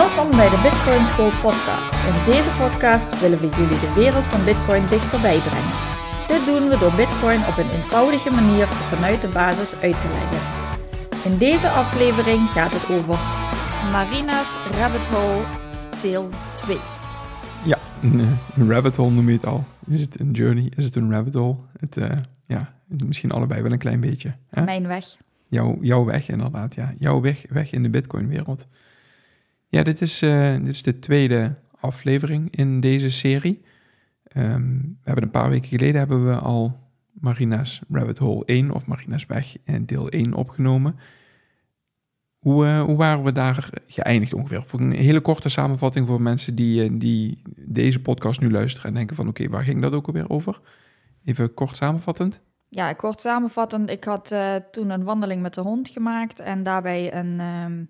Welkom bij de Bitcoin School podcast. In deze podcast willen we jullie de wereld van Bitcoin dichterbij brengen. Dit doen we door Bitcoin op een eenvoudige manier vanuit de basis uit te leggen. In deze aflevering gaat het over Marina's Rabbit Hole deel 2. Ja, een, een rabbit hole noem je het al. Is het een journey? Is het een rabbit hole? Het, eh, ja, misschien allebei wel een klein beetje. Hè? Mijn weg. Jouw, jouw weg inderdaad, ja. Jouw weg, weg in de Bitcoin-wereld. Ja, dit is, eh, dit is de tweede aflevering in deze serie. Ehm, we hebben een paar weken geleden hebben we al Marina's Rabbit Hole 1 of Marina's Weg in deel 1 opgenomen. Hoe, eh, hoe waren we daar geëindigd ongeveer? Voor een hele korte samenvatting voor mensen die, eh, die deze podcast nu luisteren en denken van oké, waar ging dat ook alweer over? Even kort samenvattend. Ja, kort samenvattend. Ik had eh, toen een wandeling met de hond gemaakt en daarbij een ehm,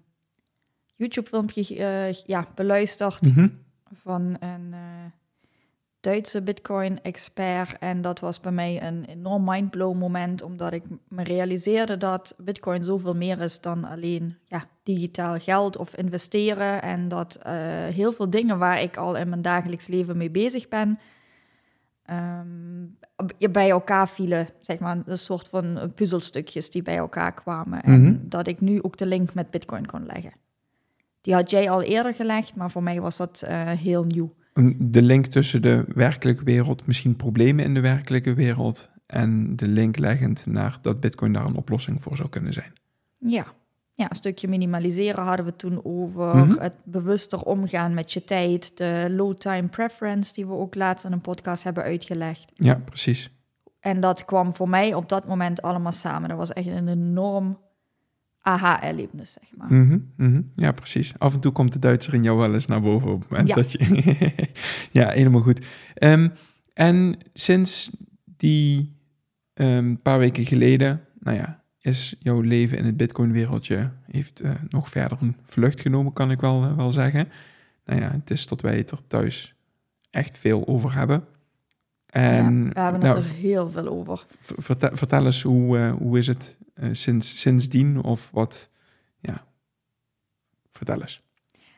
YouTube-filmpje eh, ja, beluisterd Mhm. van een eh, Duitse Bitcoin-expert. En dat was bij mij een enorm mindblow moment, omdat ik me realiseerde dat Bitcoin zoveel meer is dan alleen ja, digitaal geld of investeren. En dat eh, heel veel dingen waar ik al in mijn dagelijks leven mee bezig ben, ehm, bij elkaar vielen, zeg maar, een soort van puzzelstukjes die bij elkaar kwamen. En Mhm. dat ik nu ook de link met Bitcoin kon leggen. Die had jij al eerder gelegd, maar voor mij was dat eh, heel nieuw. De link tussen de werkelijke wereld, misschien problemen in de werkelijke wereld, en de link leggend naar dat Bitcoin daar een oplossing voor zou kunnen zijn. Ja. ja, een stukje minimaliseren hadden we toen over. Mhm. Het bewuster omgaan met je tijd. De low time preference, die we ook laatst in een podcast hebben uitgelegd. Ja, precies. En dat kwam voor mij op dat moment allemaal samen. Dat was echt een enorm aha-erlebnis, zeg maar. Mhm, mhm. Ja, precies. Af en toe komt de Duitser in jou wel eens naar boven op het moment Ja. dat je... ja, helemaal goed. Ehm, en sinds die ehm, paar weken geleden, nou ja, is jouw leven in het Bitcoin-wereldje heeft eh, nog verder een vlucht genomen, kan ik wel, eh, wel zeggen. Nou ja, het is tot wij het er thuis echt veel over hebben. En ja, we hebben nou, het er heel veel over. vertel eens, hoe, eh, hoe is het eh, sinds, sindsdien of wat? Ja, vertel eens.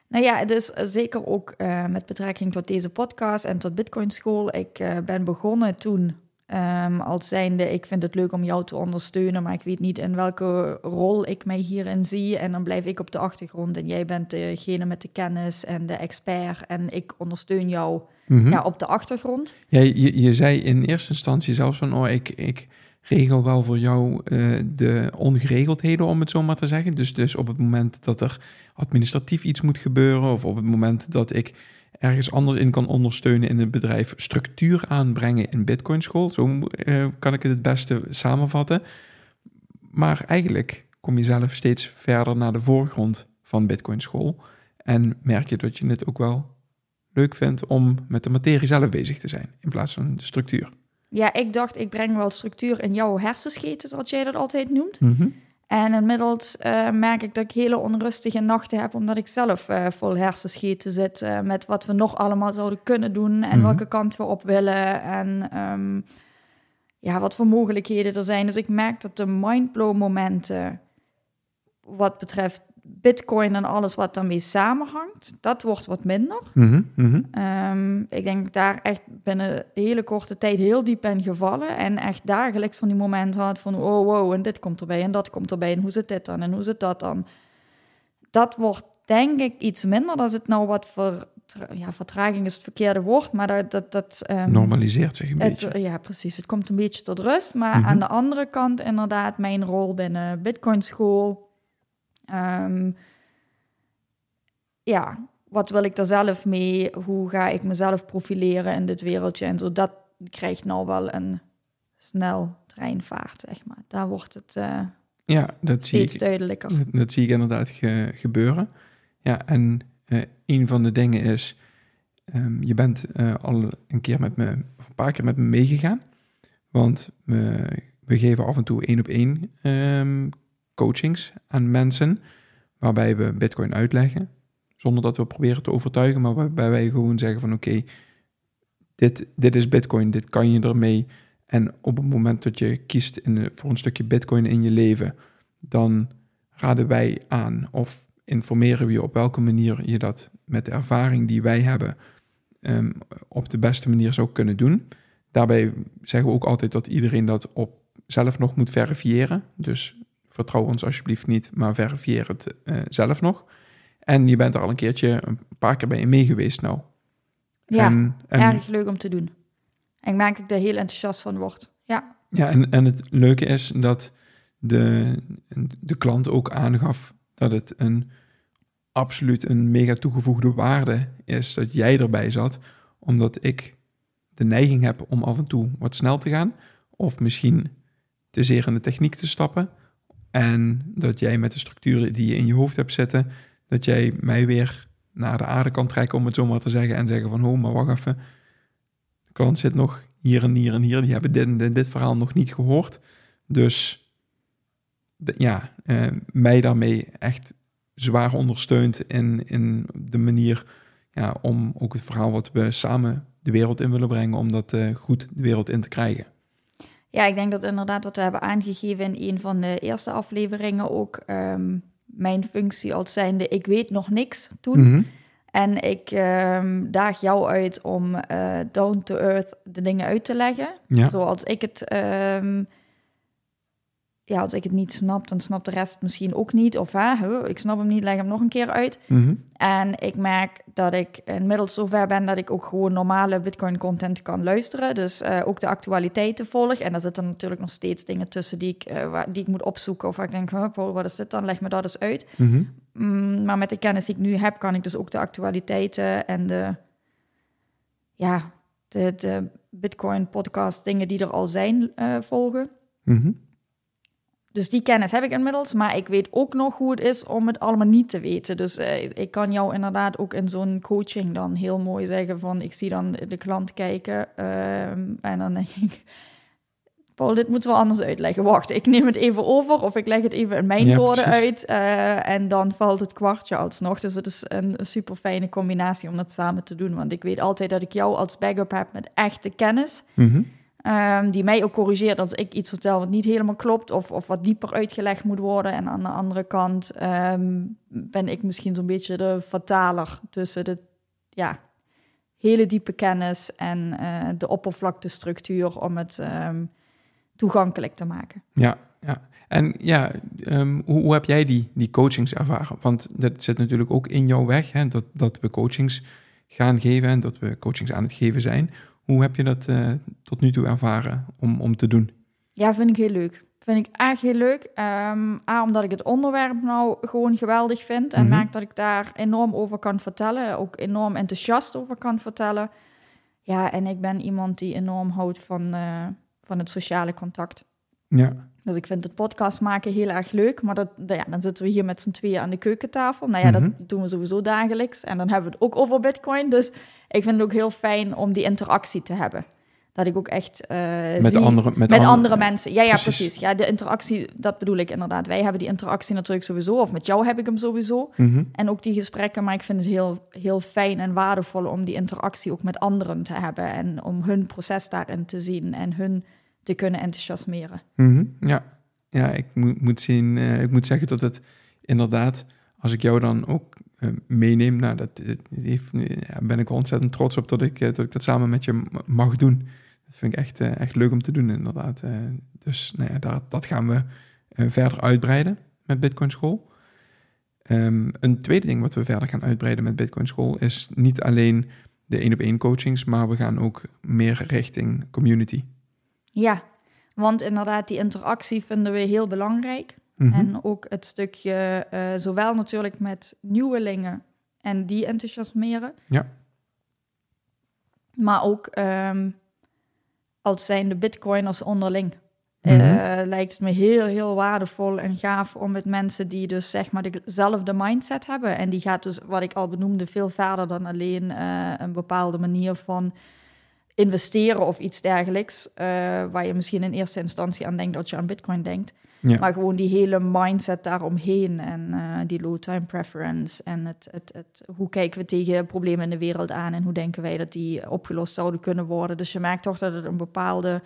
Nou ja, dus zeker ook eh, met betrekking tot deze podcast en tot Bitcoin School. Ik eh, ben begonnen toen ehm, als zijnde, ik vind het leuk om jou te ondersteunen, maar ik weet niet in welke rol ik mij hierin zie. En dan blijf ik op de achtergrond en jij bent degene met de kennis en de expert en ik ondersteun jou Mhm. ja, op de achtergrond. Ja, je, je zei in eerste instantie zelfs van, oh, ik, ik regel wel voor jou eh, de ongeregeldheden, om het zo maar te zeggen. Dus, dus op het moment dat er administratief iets moet gebeuren, of op het moment dat ik ergens anders in kan ondersteunen in het bedrijf, structuur aanbrengen in Bitcoin School. Zo eh, kan ik het het beste samenvatten. Maar eigenlijk kom je zelf steeds verder naar de voorgrond van Bitcoin School. En merk je dat je het ook wel leuk vindt om met de materie zelf bezig te zijn, in plaats van de structuur. Ja, ik dacht, ik breng wel structuur in jouw hersenscheten, zoals jij dat altijd noemt. Mhm. En inmiddels eh, merk ik dat ik hele onrustige nachten heb, omdat ik zelf eh, vol hersenscheten zit eh, met wat we nog allemaal zouden kunnen doen en Mhm. welke kant we op willen en ehm, ja, wat voor mogelijkheden er zijn. Dus ik merk dat de mindblow momenten wat betreft Bitcoin en alles wat daarmee samenhangt, dat wordt wat minder. Mhm, mhm. Ehm, ik denk daar echt binnen een hele korte tijd heel diep ben gevallen. En echt dagelijks van die momenten had van... oh, wow, en dit komt erbij en dat komt erbij. En hoe zit dit dan en hoe zit dat dan? Dat wordt denk ik iets minder. Dat het nou wat ver, ja, vertraging is het verkeerde woord. Maar dat... dat, dat ehm, Normaliseert zich een het, beetje. ja, precies. Het komt een beetje tot rust. Maar Mhm. aan de andere kant inderdaad mijn rol binnen Bitcoin School. Ehm, ja, wat wil ik daar zelf mee? Hoe ga ik mezelf profileren in dit wereldje? En zo, dat, krijgt nou wel een snel treinvaart, zeg maar. Daar wordt het uh, ja, dat zie steeds ik, duidelijker. Dat, zie ik inderdaad gebeuren. Ja, en uh, een van de dingen is, um, je bent uh, al een keer met me, of een paar keer met me meegegaan. Want we, we geven af en toe één op één um, coachings aan mensen, waarbij we Bitcoin uitleggen, zonder dat we proberen te overtuigen, maar waarbij wij gewoon zeggen van oké, dit, dit is Bitcoin, dit kan je ermee. En op het moment dat je kiest in, voor een stukje Bitcoin in je leven, dan raden wij aan of informeren we je op welke manier je dat met de ervaring die wij hebben um, op de beste manier zou kunnen doen. Daarbij zeggen we ook altijd dat iedereen dat op zelf nog moet verifiëren. Dus vertrouw ons alsjeblieft niet, maar verifieer het uh, zelf nog. En je bent er al een keertje, een paar keer bij je mee geweest nou. Ja, en, en, erg leuk om te doen. En ik merk dat ik er heel enthousiast van word. Ja, ja en, en het leuke is dat de, de klant ook aangaf dat het een absoluut een mega toegevoegde waarde is dat jij erbij zat, omdat ik de neiging heb om af en toe wat snel te gaan, of misschien te zeer in de techniek te stappen, en dat jij met de structuren die je in je hoofd hebt zitten, dat jij mij weer naar de aarde kan trekken, om het zo maar te zeggen, en zeggen van, ho, maar wacht even, de klant zit nog hier en hier en hier, die hebben dit en dit, verhaal nog niet gehoord, dus ja, eh, mij daarmee echt zwaar ondersteunt in, in de manier ja, om ook het verhaal wat we samen de wereld in willen brengen, om dat uh, goed de wereld in te krijgen. Ja, ik denk dat inderdaad wat we hebben aangegeven in een van de eerste afleveringen ook um, mijn functie als zijnde, ik weet nog niks toen. Mm -hmm. En ik um, daag jou uit om uh, down to earth de dingen uit te leggen. Ja. Zoals ik het um, ja, als ik het niet snap, dan snapt de rest het misschien ook niet. Of hè, ik snap hem niet, leg hem nog een keer uit. Mhm. En ik merk dat ik inmiddels zover ben dat ik ook gewoon normale Bitcoin-content kan luisteren. Dus uh, ook de actualiteiten volg. En daar zitten natuurlijk nog steeds dingen tussen die ik, uh, waar, die ik moet opzoeken. Of waar ik denk, huh, wat is dit dan? Leg me dat eens uit. Mhm. Mm, maar met de kennis die ik nu heb, kan ik dus ook de actualiteiten en de, ja, de, de Bitcoin-podcast, dingen die er al zijn, uh, volgen. Mhm. Dus die kennis heb ik inmiddels, maar ik weet ook nog hoe het is om het allemaal niet te weten. Dus uh, ik kan jou inderdaad ook in zo'n coaching dan heel mooi zeggen van, ik zie dan de klant kijken uh, en dan denk ik, Paul, dit moeten we anders uitleggen. Wacht, ik neem het even over of ik leg het even in mijn ja, woorden precies. uit uh, en dan valt het kwartje alsnog. Dus het is een, een super fijne combinatie om dat samen te doen, want ik weet altijd dat ik jou als backup heb met echte kennis. Mm -hmm. Um, die mij ook corrigeert als ik iets vertel wat niet helemaal klopt of, of wat dieper uitgelegd moet worden. En aan de andere kant um, ben ik misschien zo'n beetje de vertaler tussen de ja, hele diepe kennis en uh, de oppervlaktestructuur om het um, toegankelijk te maken. Ja, ja. En ja, hoe, hoe, heb jij die, die coachings ervaren? Want dat zit natuurlijk ook in jouw weg, hè, dat, dat we coachings gaan geven en dat we coachings aan het geven zijn. Hoe heb je dat uh, tot nu toe ervaren om, om te doen? Ja, vind ik heel leuk. Vind ik echt heel leuk. Um, A, omdat ik het onderwerp nou gewoon geweldig vind. En mm -hmm. merk dat ik daar enorm over kan vertellen. Ook enorm enthousiast over kan vertellen. Ja, en ik ben iemand die enorm houdt van, uh, van het sociale contact. Ja. Dus ik vind het podcast maken heel erg leuk. Maar dat, ja, dan zitten we hier met z'n tweeën aan de keukentafel. Nou ja, mm -hmm. dat doen we sowieso dagelijks. En dan hebben we het ook over Bitcoin. Dus ik vind het ook heel fijn om die interactie te hebben. Dat ik ook echt uh, met, zie, andere, met, met andere, andere mensen. Ja, ja, precies. precies. Ja, de interactie, dat bedoel ik inderdaad. Wij hebben die interactie natuurlijk sowieso. Of met jou heb ik hem sowieso. Mm -hmm. En ook die gesprekken. Maar ik vind het heel, heel fijn en waardevol om die interactie ook met anderen te hebben. En om hun proces daarin te zien. En hun te kunnen enthousiasmeren. -hmm. Ja, ja, ik moet, moet, zien, uh, ik moet zeggen dat het inderdaad, als ik jou dan ook uh, meeneem, nou, dat, heeft, ja, ben ik ontzettend trots op dat ik, dat ik dat samen met je mag doen. Dat vind ik echt, echt leuk om te doen, inderdaad. dus nou ja, dat, dat gaan we verder uitbreiden met Bitcoin School. Um, een tweede ding wat we verder gaan uitbreiden met Bitcoin School is niet alleen de één op één coachings, maar we gaan ook meer richting community. Ja, want inderdaad, die interactie vinden we heel belangrijk. Mhm. En ook het stukje, uh, zowel natuurlijk met nieuwelingen en die enthousiasmeren. Ja. Maar ook um, als zijn de bitcoiners onderling. Mhm. Eh, lijkt het me heel, heel waardevol en gaaf om met mensen die dus zeg maar dezelfde mindset hebben. En die gaat dus, wat ik al benoemde, veel verder dan alleen eh, een bepaalde manier van investeren of iets dergelijks. eh, waar je misschien in eerste instantie aan denkt als je aan bitcoin denkt. Ja. Maar gewoon die hele mindset daaromheen en eh, die low time preference en het, het, het, hoe kijken we tegen problemen in de wereld aan en hoe denken wij dat die opgelost zouden kunnen worden. Dus je merkt toch dat het een bepaalde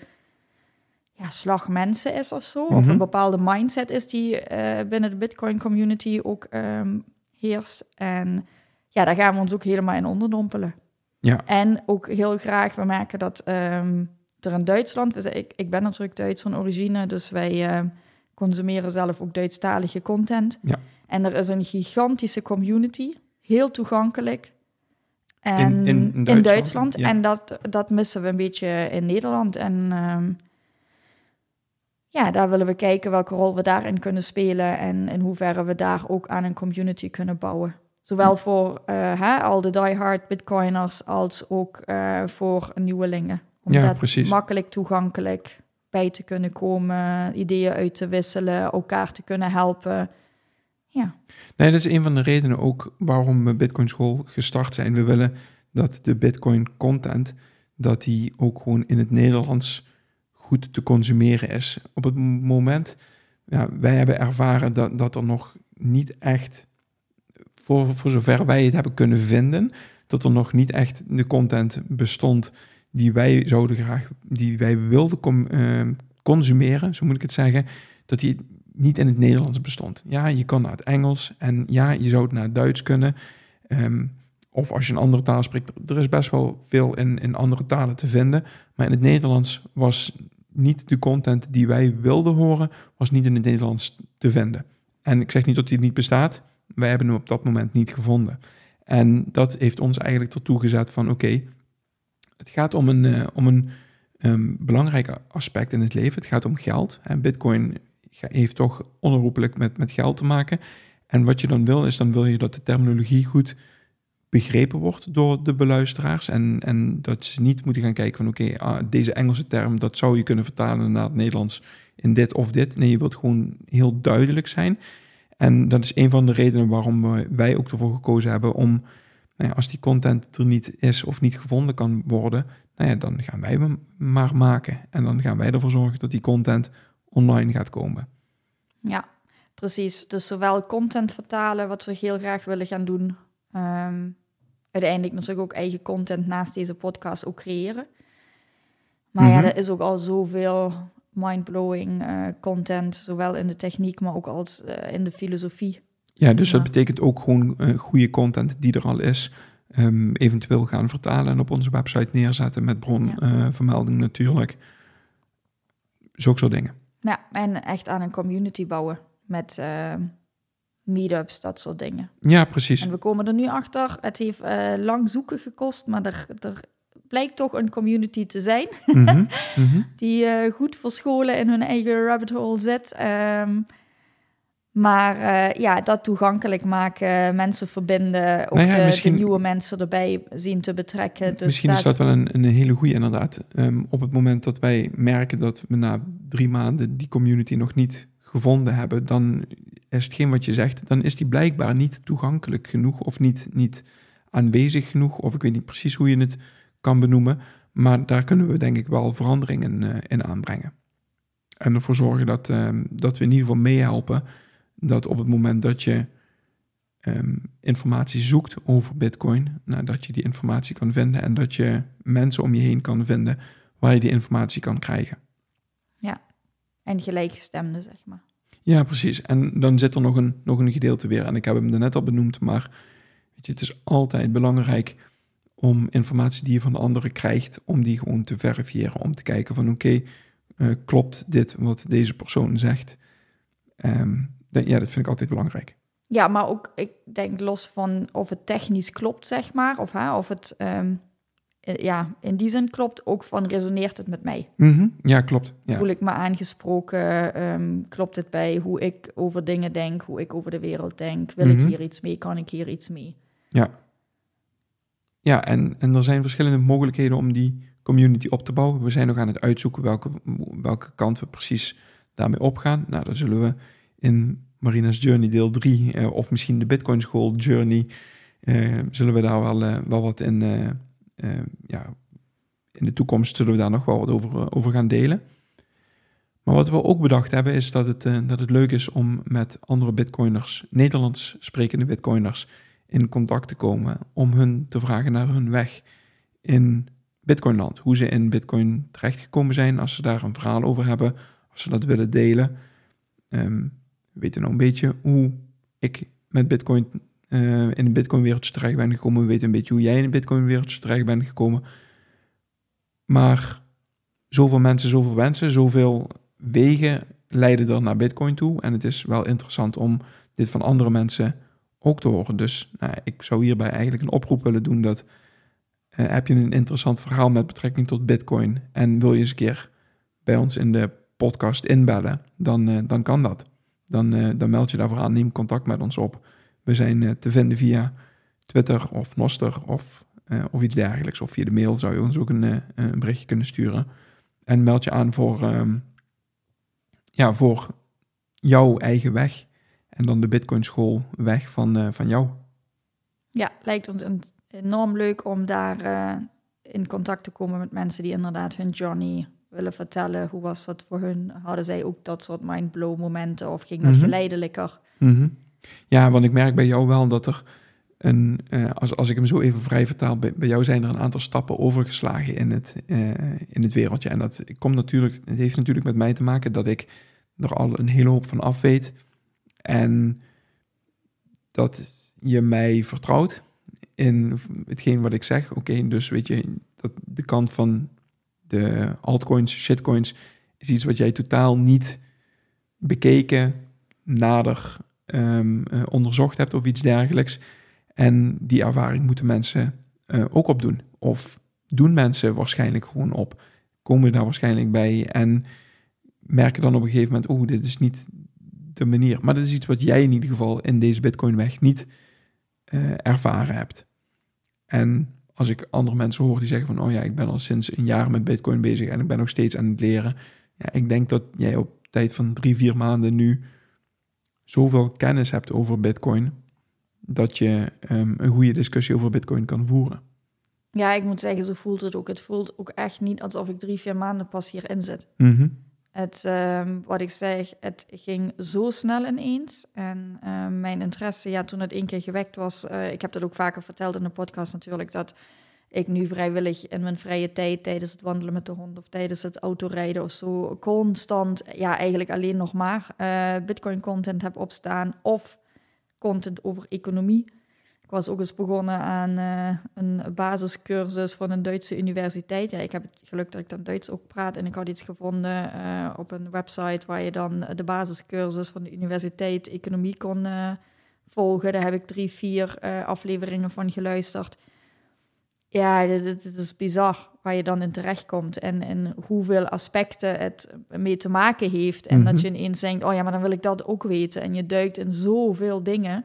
ja, slag mensen is of zo, of Mhm. een bepaalde mindset is die eh, binnen de Bitcoin community ook ehm, heerst. En ja, daar gaan we ons ook helemaal in onderdompelen. Ja. En ook heel graag, we merken dat ehm, er in Duitsland, ik, ik ben natuurlijk Duits van origine, dus wij ehm, consumeren zelf ook Duitsstalige content. Ja. En er is een gigantische community, heel toegankelijk. En In- in- in in Duitsland, ja. En dat, dat missen we een beetje in Nederland. En ehm, ja, daar willen we kijken welke rol we daarin kunnen spelen en in hoeverre we daar ook aan een community kunnen bouwen. Zowel voor eh, hè, al de diehard bitcoiners als ook eh, voor nieuwelingen. Om Ja, precies. makkelijk toegankelijk bij te kunnen komen, ideeën uit te wisselen, elkaar te kunnen helpen. Ja, Nee, dat is een van de redenen ook waarom we Bitcoin School gestart zijn. We willen dat de Bitcoin content, dat die ook gewoon in het Nederlands goed te consumeren is. Op het moment, ja, wij hebben ervaren dat, dat er nog niet echt, voor, voor zover wij het hebben kunnen vinden, dat er nog niet echt de content bestond die wij zouden graag, die wij wilden com- eh, consumeren, zo moet ik het zeggen, dat die niet in het Nederlands bestond. Ja, je kan naar het Engels en ja, je zou het naar het Duits kunnen. Ehm, of als je een andere taal spreekt, er is best wel veel in, in andere talen te vinden. Maar in het Nederlands was niet de content die wij wilden horen, was niet in het Nederlands te vinden. En ik zeg niet dat die niet bestaat, wij hebben hem op dat moment niet gevonden. En dat heeft ons eigenlijk ertoe gezet van oké, het gaat om een, eh, om een ehm, belangrijk aspect in het leven. Het gaat om geld. En Bitcoin heeft toch onherroepelijk met, met geld te maken. En wat je dan wil, is dan wil je dat de terminologie goed begrepen wordt door de beluisteraars. En, en dat ze niet moeten gaan kijken van oké, ah, deze Engelse term, dat zou je kunnen vertalen naar het Nederlands in dit of dit. Nee, je wilt gewoon heel duidelijk zijn. En dat is een van de redenen waarom wij ook ervoor gekozen hebben om, nou ja, als die content er niet is of niet gevonden kan worden, nou ja, dan gaan wij hem maar maken. En dan gaan wij ervoor zorgen dat die content online gaat komen. ja, precies. Dus zowel content vertalen, wat we heel graag willen gaan doen. ehm, uiteindelijk natuurlijk ook eigen content naast deze podcast ook creëren. Maar ja, Mhm. er is ook al zoveel mindblowing eh content, zowel in de techniek, maar ook als eh, in de filosofie. Ja, dus dat Ja. betekent ook gewoon eh, goede content die er al is, ehm, eventueel gaan vertalen en op onze website neerzetten met bronvermelding natuurlijk. Zulke soort dingen. Ja, en echt aan een community bouwen met eh, meetups, dat soort dingen. Ja, precies. En we komen er nu achter. Het heeft lang zoeken gekost, maar er, er blijkt toch een community te zijn Mhm, mhm. die eh, goed verscholen in hun eigen rabbit hole zit. Ehm, maar eh, ja, dat toegankelijk maken, mensen verbinden, ook Nou ja, de, nieuwe mensen erbij zien te betrekken. Dus Misschien is dat wel een, een hele goede inderdaad. Ehm, op het moment dat wij merken dat we na drie maanden die community nog niet gevonden hebben, dan is hetgeen wat je zegt, dan is die blijkbaar niet toegankelijk genoeg of niet, niet aanwezig genoeg, of ik weet niet precies hoe je het kan benoemen, maar daar kunnen we denk ik wel veranderingen eh, in aanbrengen. En ervoor zorgen dat, ehm, dat we in ieder geval meehelpen dat op het moment dat je ehm, informatie zoekt over Bitcoin, nou, dat je die informatie kan vinden en dat je mensen om je heen kan vinden waar je die informatie kan krijgen. En gelijkgestemden, zeg maar. Ja, precies. En dan zit er nog een, nog een gedeelte weer. En ik heb hem er net al benoemd, maar weet je, het is altijd belangrijk om informatie die je van anderen krijgt, om die gewoon te verifiëren. Om te kijken van oké, eh, klopt dit wat deze persoon zegt? Ehm, ja, dat vind ik altijd belangrijk. Ja, maar ook, ik denk los van of het technisch klopt, zeg maar, of, hè, of het, ehm, eh, ja, in die zin klopt, ook van resoneert het met mij. Mhm. Ja, klopt. Ja. Voel ik me aangesproken? ehm, klopt het bij hoe ik over dingen denk, hoe ik over de wereld denk? Wil Mhm. ik hier iets mee? Kan ik hier iets mee? Ja, ja en, en er zijn verschillende mogelijkheden om die community op te bouwen. We zijn nog aan het uitzoeken welke, welke kant we precies daarmee opgaan. Nou, dan zullen we in Marina's Journey deel 3 uh, of misschien de Bitcoin School Journey, uh, zullen we daar wel, uh, wel wat in, ja, in de toekomst zullen we daar nog wel wat over, over gaan delen. Maar wat we ook bedacht hebben is dat het, dat het leuk is om met andere Bitcoiners, Nederlands sprekende Bitcoiners, in contact te komen om hun te vragen naar hun weg in Bitcoinland. Hoe ze in Bitcoin terechtgekomen zijn, als ze daar een verhaal over hebben, als ze dat willen delen. Um, we weten nou een beetje hoe ik met Bitcoin uh, in een Bitcoin-wereldje terecht ben gekomen. We weten een beetje hoe jij in een Bitcoin-wereldje terecht bent gekomen. Maar zoveel mensen, zoveel wensen, zoveel wegen leiden er naar Bitcoin toe. En het is wel interessant om dit van andere mensen ook te horen. Dus nou, ik zou hierbij eigenlijk een oproep willen doen dat uh, heb je een interessant verhaal met betrekking tot Bitcoin en wil je eens een keer bij ons in de podcast inbellen, dan, uh, dan kan dat. Dan, uh, dan meld je daarvoor aan, neem contact met ons op. We zijn te vinden via Twitter of Noster of, of iets dergelijks. Of via de mail zou je ons ook een, een berichtje kunnen sturen. En meld je aan voor, um, ja, voor jouw eigen weg. En dan de Bitcoin school weg van, van jou. Ja, lijkt ons enorm leuk om daar uh, in contact te komen met mensen die inderdaad hun journey willen vertellen. Hoe was dat voor hun? Hadden zij ook dat soort mindblow momenten of ging dat mm geleidelijker? Mm Ja, want ik merk bij jou wel dat er een, uh, als, als ik hem zo even vrij vertaal, bij, bij jou zijn er een aantal stappen overgeslagen in het, uh, in het wereldje. En dat komt natuurlijk, het heeft natuurlijk met mij te maken dat ik er al een hele hoop van af weet. En dat je mij vertrouwt in hetgeen wat ik zeg. Oké, dus weet je, dat de kant van de altcoins, shitcoins, is iets wat jij totaal niet bekeken, nader um, uh, onderzocht hebt of iets dergelijks. En die ervaring moeten mensen uh, ook opdoen. Of doen mensen waarschijnlijk gewoon op. Komen daar waarschijnlijk bij en merken dan op een gegeven moment, oh, dit is niet de manier. Maar dat is iets wat jij in ieder geval in deze Bitcoin-weg niet uh, ervaren hebt. En als ik andere mensen hoor die zeggen van, oh ja, ik ben al sinds een jaar met Bitcoin bezig en ik ben nog steeds aan het leren. Ja, ik denk dat jij op tijd van drie, vier maanden nu zoveel kennis hebt over Bitcoin, dat je um, een goede discussie over Bitcoin kan voeren. Ja, ik moet zeggen, zo voelt het ook. Het voelt ook echt niet alsof ik drie, vier maanden pas hierin zit. Mm Het, um, wat ik zeg, het ging zo snel ineens. En um, mijn interesse, ja, toen het één keer gewekt was, uh, ik heb dat ook vaker verteld in de podcast natuurlijk, dat ik nu vrijwillig in mijn vrije tijd, tijdens het wandelen met de hond of tijdens het autorijden of zo, constant, ja, eigenlijk alleen nog maar uh, Bitcoin content heb opstaan of content over economie. Ik was ook eens begonnen aan uh, een basiscursus van een Duitse universiteit. Ja, ik heb het geluk dat ik dan Duits ook praat. En ik had iets gevonden uh, op een website waar je dan de basiscursus van de universiteit economie kon uh, volgen. Daar heb ik drie, vier afleveringen van geluisterd. Ja, het is bizar waar je dan in terechtkomt en, en hoeveel aspecten het mee te maken heeft. En mm -hmm. dat je ineens denkt, oh ja, maar dan wil ik dat ook weten. En je duikt in zoveel dingen.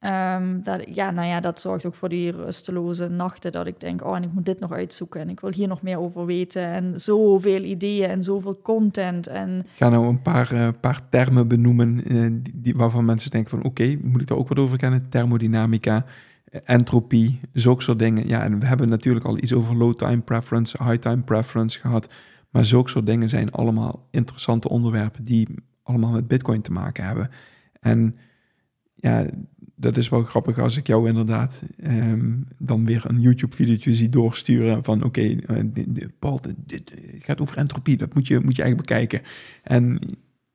Um, dat, ja, nou ja, dat zorgt ook voor die rusteloze nachten. Dat ik denk, oh, en ik moet dit nog uitzoeken. En ik wil hier nog meer over weten. En zoveel ideeën en zoveel content. En... Ik ga nou een paar, uh, paar termen benoemen uh, die, waarvan mensen denken van... oké, moet ik daar ook wat over kennen? Thermodynamica, entropie, zulke soort dingen. Ja, en we hebben natuurlijk al iets over low time preference, high time preference gehad. Maar zulke soort dingen zijn allemaal interessante onderwerpen... die allemaal met bitcoin te maken hebben. En ja, dat is wel grappig als ik jou inderdaad um, dan weer een YouTube-videootje zie doorsturen van oké, uh, Paul, dit gaat over entropie, dat moet je, moet je eigenlijk bekijken. En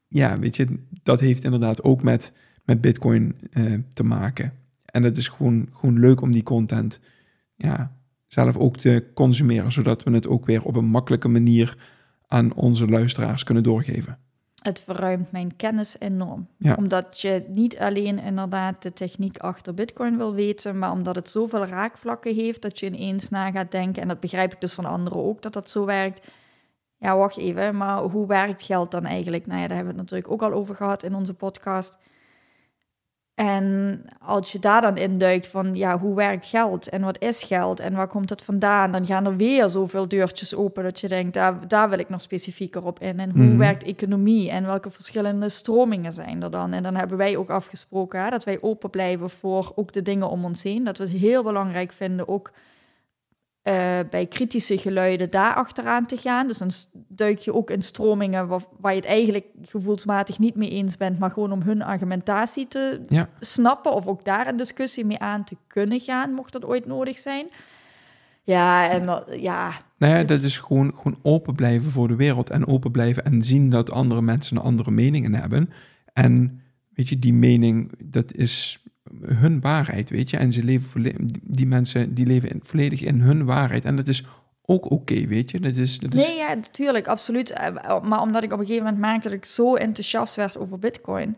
ja, weet je, dat heeft inderdaad ook met, met Bitcoin uh, te maken. En het is gewoon, gewoon leuk om die content ja, zelf ook te consumeren, zodat we het ook weer op een makkelijke manier aan onze luisteraars kunnen doorgeven het verruimt mijn kennis enorm. Ja. Omdat je niet alleen inderdaad de techniek achter Bitcoin wil weten, maar omdat het zoveel raakvlakken heeft dat je ineens na gaat denken, en dat begrijp ik dus van anderen ook dat dat zo werkt. Ja, wacht even, maar hoe werkt geld dan eigenlijk? Nou ja, daar hebben we het natuurlijk ook al over gehad in onze podcast. En als je daar dan induikt van, ja, hoe werkt geld en wat is geld en waar komt het vandaan, dan gaan er weer zoveel deurtjes open dat je denkt, daar, daar wil ik nog specifieker op in. En hoe Mhm. werkt economie en welke verschillende stromingen zijn er dan? En dan hebben wij ook afgesproken hè, dat wij open blijven voor ook de dingen om ons heen. Dat we het heel belangrijk vinden ook eh, bij kritische geluiden daar achteraan te gaan. Dus dan duik je ook in stromingen waar, waar je het eigenlijk gevoelsmatig niet mee eens bent, maar gewoon om hun argumentatie te Ja. snappen of ook daar een discussie mee aan te kunnen gaan, mocht dat ooit nodig zijn. Ja, en dat- ja, Nou ja, dat is gewoon, gewoon open blijven voor de wereld en open blijven en zien dat andere mensen andere meningen hebben. En weet je, die mening, dat is hun waarheid, weet je. En ze leven die mensen die leven in, volledig in hun waarheid. En dat is ook oké, weet je. Dat is, dat is, nee, ja, natuurlijk, absoluut. Eh, Maar omdat ik op een gegeven moment merkte dat ik zo enthousiast werd over Bitcoin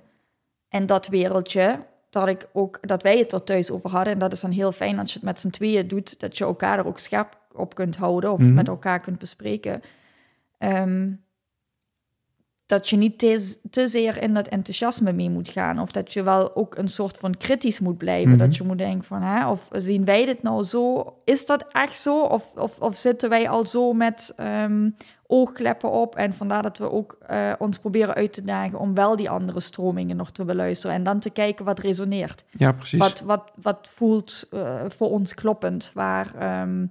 en dat wereldje, dat ik ook dat wij het er thuis over hadden. En dat is dan heel fijn als je het met z'n tweeën doet, dat je elkaar er ook scherp op kunt houden of Mhm. met elkaar kunt bespreken. Ehm, dat je niet te, te zeer in dat enthousiasme mee moet gaan. Of dat je wel ook een soort van kritisch moet blijven. Mhm. Dat je moet denken van, hè, of zien wij dit nou zo? Is dat echt zo? Of, of, of zitten wij al zo met ehm, oogkleppen op? En vandaar dat we ook eh, ons proberen uit te dagen om wel die andere stromingen nog te beluisteren. En dan te kijken wat resoneert. ja, precies. Wat, wat, wat voelt eh, voor ons kloppend? Waar, ehm,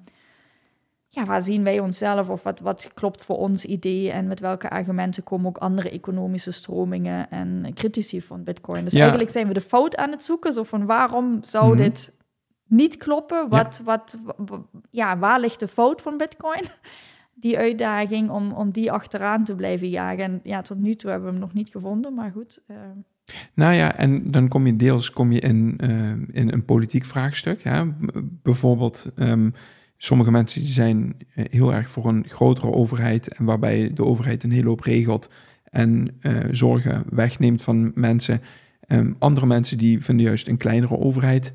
ja, waar zien wij onszelf? Of wat, wat klopt voor ons idee? En met welke argumenten komen ook andere economische stromingen en critici van Bitcoin? Dus Ja. eigenlijk zijn we de fout aan het zoeken. Zo van waarom zou Mhm. dit niet kloppen? Wat, wat, w- w- ja, waar ligt de fout van Bitcoin? Die uitdaging om, om die achteraan te blijven jagen. En ja, tot nu toe hebben we hem nog niet gevonden, maar goed. eh, Nou ja, en dan kom je deels kom je in, eh, in een politiek vraagstuk. Hè? Bijvoorbeeld, ehm, sommige mensen zijn eh, heel erg voor een grotere overheid en waarbij de overheid een hele hoop regelt en eh, zorgen wegneemt van mensen. Ehm, andere mensen die vinden juist een kleinere overheid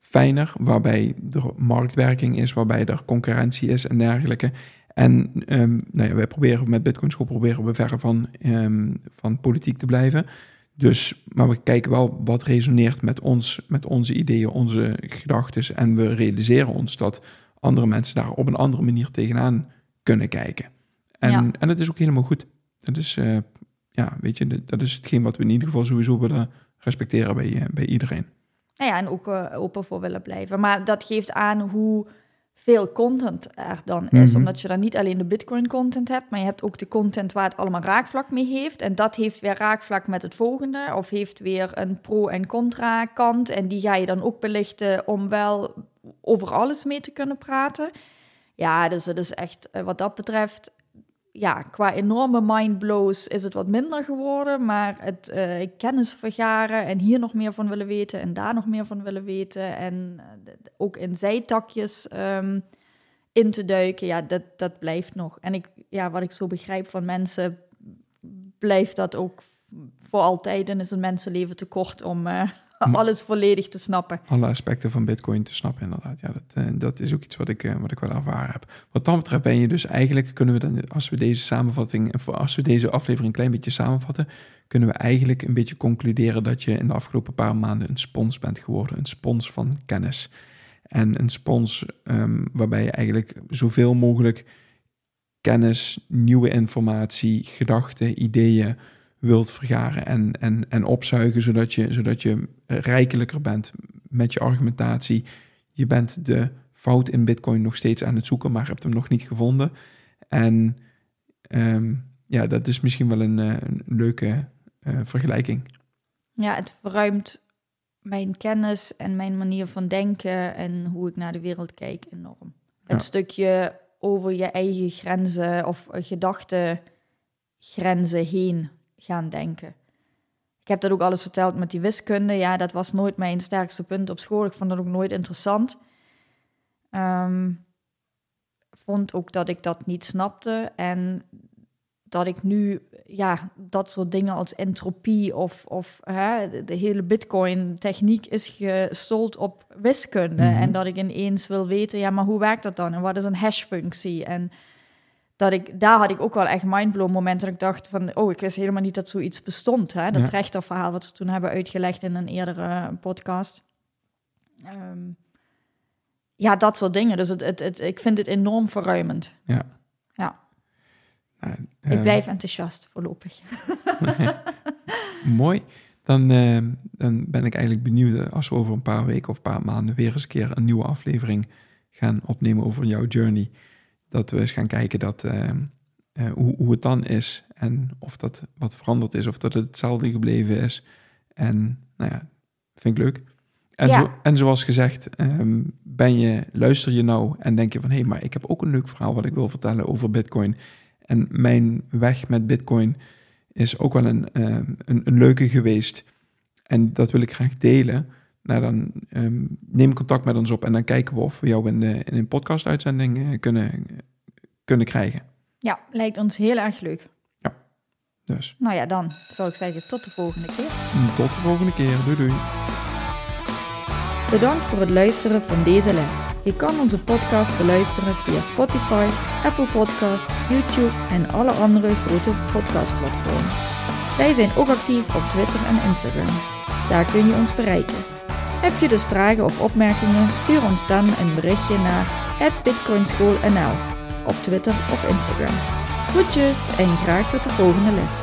fijner, waarbij er marktwerking is, waarbij er concurrentie is en dergelijke. En ehm, nou ja, wij proberen met Bitcoin School proberen we verre van, ehm, van politiek te blijven. Dus, maar we kijken wel wat resoneert met ons, met onze ideeën, onze gedachten. En we realiseren ons dat andere mensen daar op een andere manier tegenaan kunnen kijken. En, Ja. en dat is ook helemaal goed. Dat is, eh, ja, weet je, dat- dat is hetgeen wat we in ieder geval sowieso willen respecteren bij, eh, bij iedereen. Nou ja, en ook eh, open voor willen blijven. Maar dat geeft aan hoe veel content er dan is. Mhm. Omdat je dan niet alleen de Bitcoin-content hebt, maar je hebt ook de content waar het allemaal raakvlak mee heeft. En dat heeft weer raakvlak met het volgende, of heeft weer een pro- en contra-kant. En die ga je dan ook belichten om wel over alles mee te kunnen praten. Ja, dus het is echt eh, wat dat betreft. Ja, qua enorme mindblows is het wat minder geworden. Maar het eh, kennis vergaren en hier nog meer van willen weten en daar nog meer van willen weten. En eh, ook in zijtakjes ehm, in te duiken, ja, dat, dat blijft nog. En ik, ja, wat ik zo begrijp van mensen, blijft dat ook voor altijd. En is een mensenleven te kort om eh, alles volledig te snappen. Alle aspecten van Bitcoin te snappen, inderdaad. Ja, dat, eh, dat is ook iets wat ik, eh, wat ik wel ervaren heb. Wat dat betreft ben je dus eigenlijk, kunnen we dan, als we deze samenvatting, of als we deze aflevering een klein beetje samenvatten, kunnen we eigenlijk een beetje concluderen dat je in de afgelopen paar maanden een spons bent geworden. Een spons van kennis. En een spons ehm, waarbij je eigenlijk zoveel mogelijk kennis, nieuwe informatie, gedachten, ideeën wilt vergaren en, en, en opzuigen, zodat je, zodat je rijkelijker bent met je argumentatie. Je bent de fout in Bitcoin nog steeds aan het zoeken, maar hebt hem nog niet gevonden. En ehm, ja, dat is misschien wel een, eh, een leuke eh, vergelijking. Ja, het verruimt mijn kennis en mijn manier van denken en hoe ik naar de wereld kijk enorm. Ja. Het stukje over je eigen grenzen of gedachtengrenzen heen gaan denken. Ik heb dat ook alles verteld met die wiskunde. Ja, dat was nooit mijn sterkste punt op school. Ik vond dat ook nooit interessant. Ehm, vond ook dat ik dat niet snapte. En dat ik nu ja, dat soort dingen als entropie of, of hè, de, hele bitcoin-techniek is gestold op wiskunde. Mhm. En dat ik ineens wil weten, ja, maar hoe werkt dat dan? En wat is een hash-functie? En dat ik, daar had ik ook wel echt mindblown momenten dat ik dacht van, oh, ik wist helemaal niet dat zoiets bestond. Hè? Dat Ja. rechterverhaal wat we toen hebben uitgelegd in een eerdere podcast. Ehm, ja, dat soort dingen. Dus het, het, het, ik vind het enorm verruimend. Ja. Ja. Nou, Ik eh, blijf enthousiast voorlopig. Mooi. Dan, eh, dan ben ik eigenlijk benieuwd eh, als we over een paar weken of een paar maanden weer eens een keer een nieuwe aflevering gaan opnemen over jouw journey. Dat we eens gaan kijken dat, eh, eh, hoe, hoe het dan is en of dat wat veranderd is of dat het hetzelfde gebleven is. En nou ja, vind ik leuk. En, Ja. zo, en zoals gezegd, ehm, ben je, luister je nou en denk je van hé, hey, maar ik heb ook een leuk verhaal wat ik wil vertellen over Bitcoin. En mijn weg met Bitcoin is ook wel een, ehm, een, een leuke geweest. En dat wil ik graag delen. Nou, dan ehm, neem contact met ons op en dan kijken we of we jou in, de, in een podcast-uitzending eh, kunnen, kunnen krijgen. Ja, lijkt ons heel erg leuk. Dus Nou ja, dan zou ik zeggen tot de volgende keer. tot de volgende keer. Doei doei. Bedankt voor het luisteren van deze les. Je kan onze podcast beluisteren via Spotify, Apple Podcast, YouTube en alle andere grote podcastplatformen. Wij zijn ook actief op Twitter en Instagram. Daar kun je ons bereiken. Heb je dus vragen of opmerkingen, stuur ons dan een berichtje naar @bitcoinschoolnl op Twitter of Instagram. Groetjes en graag tot de volgende les.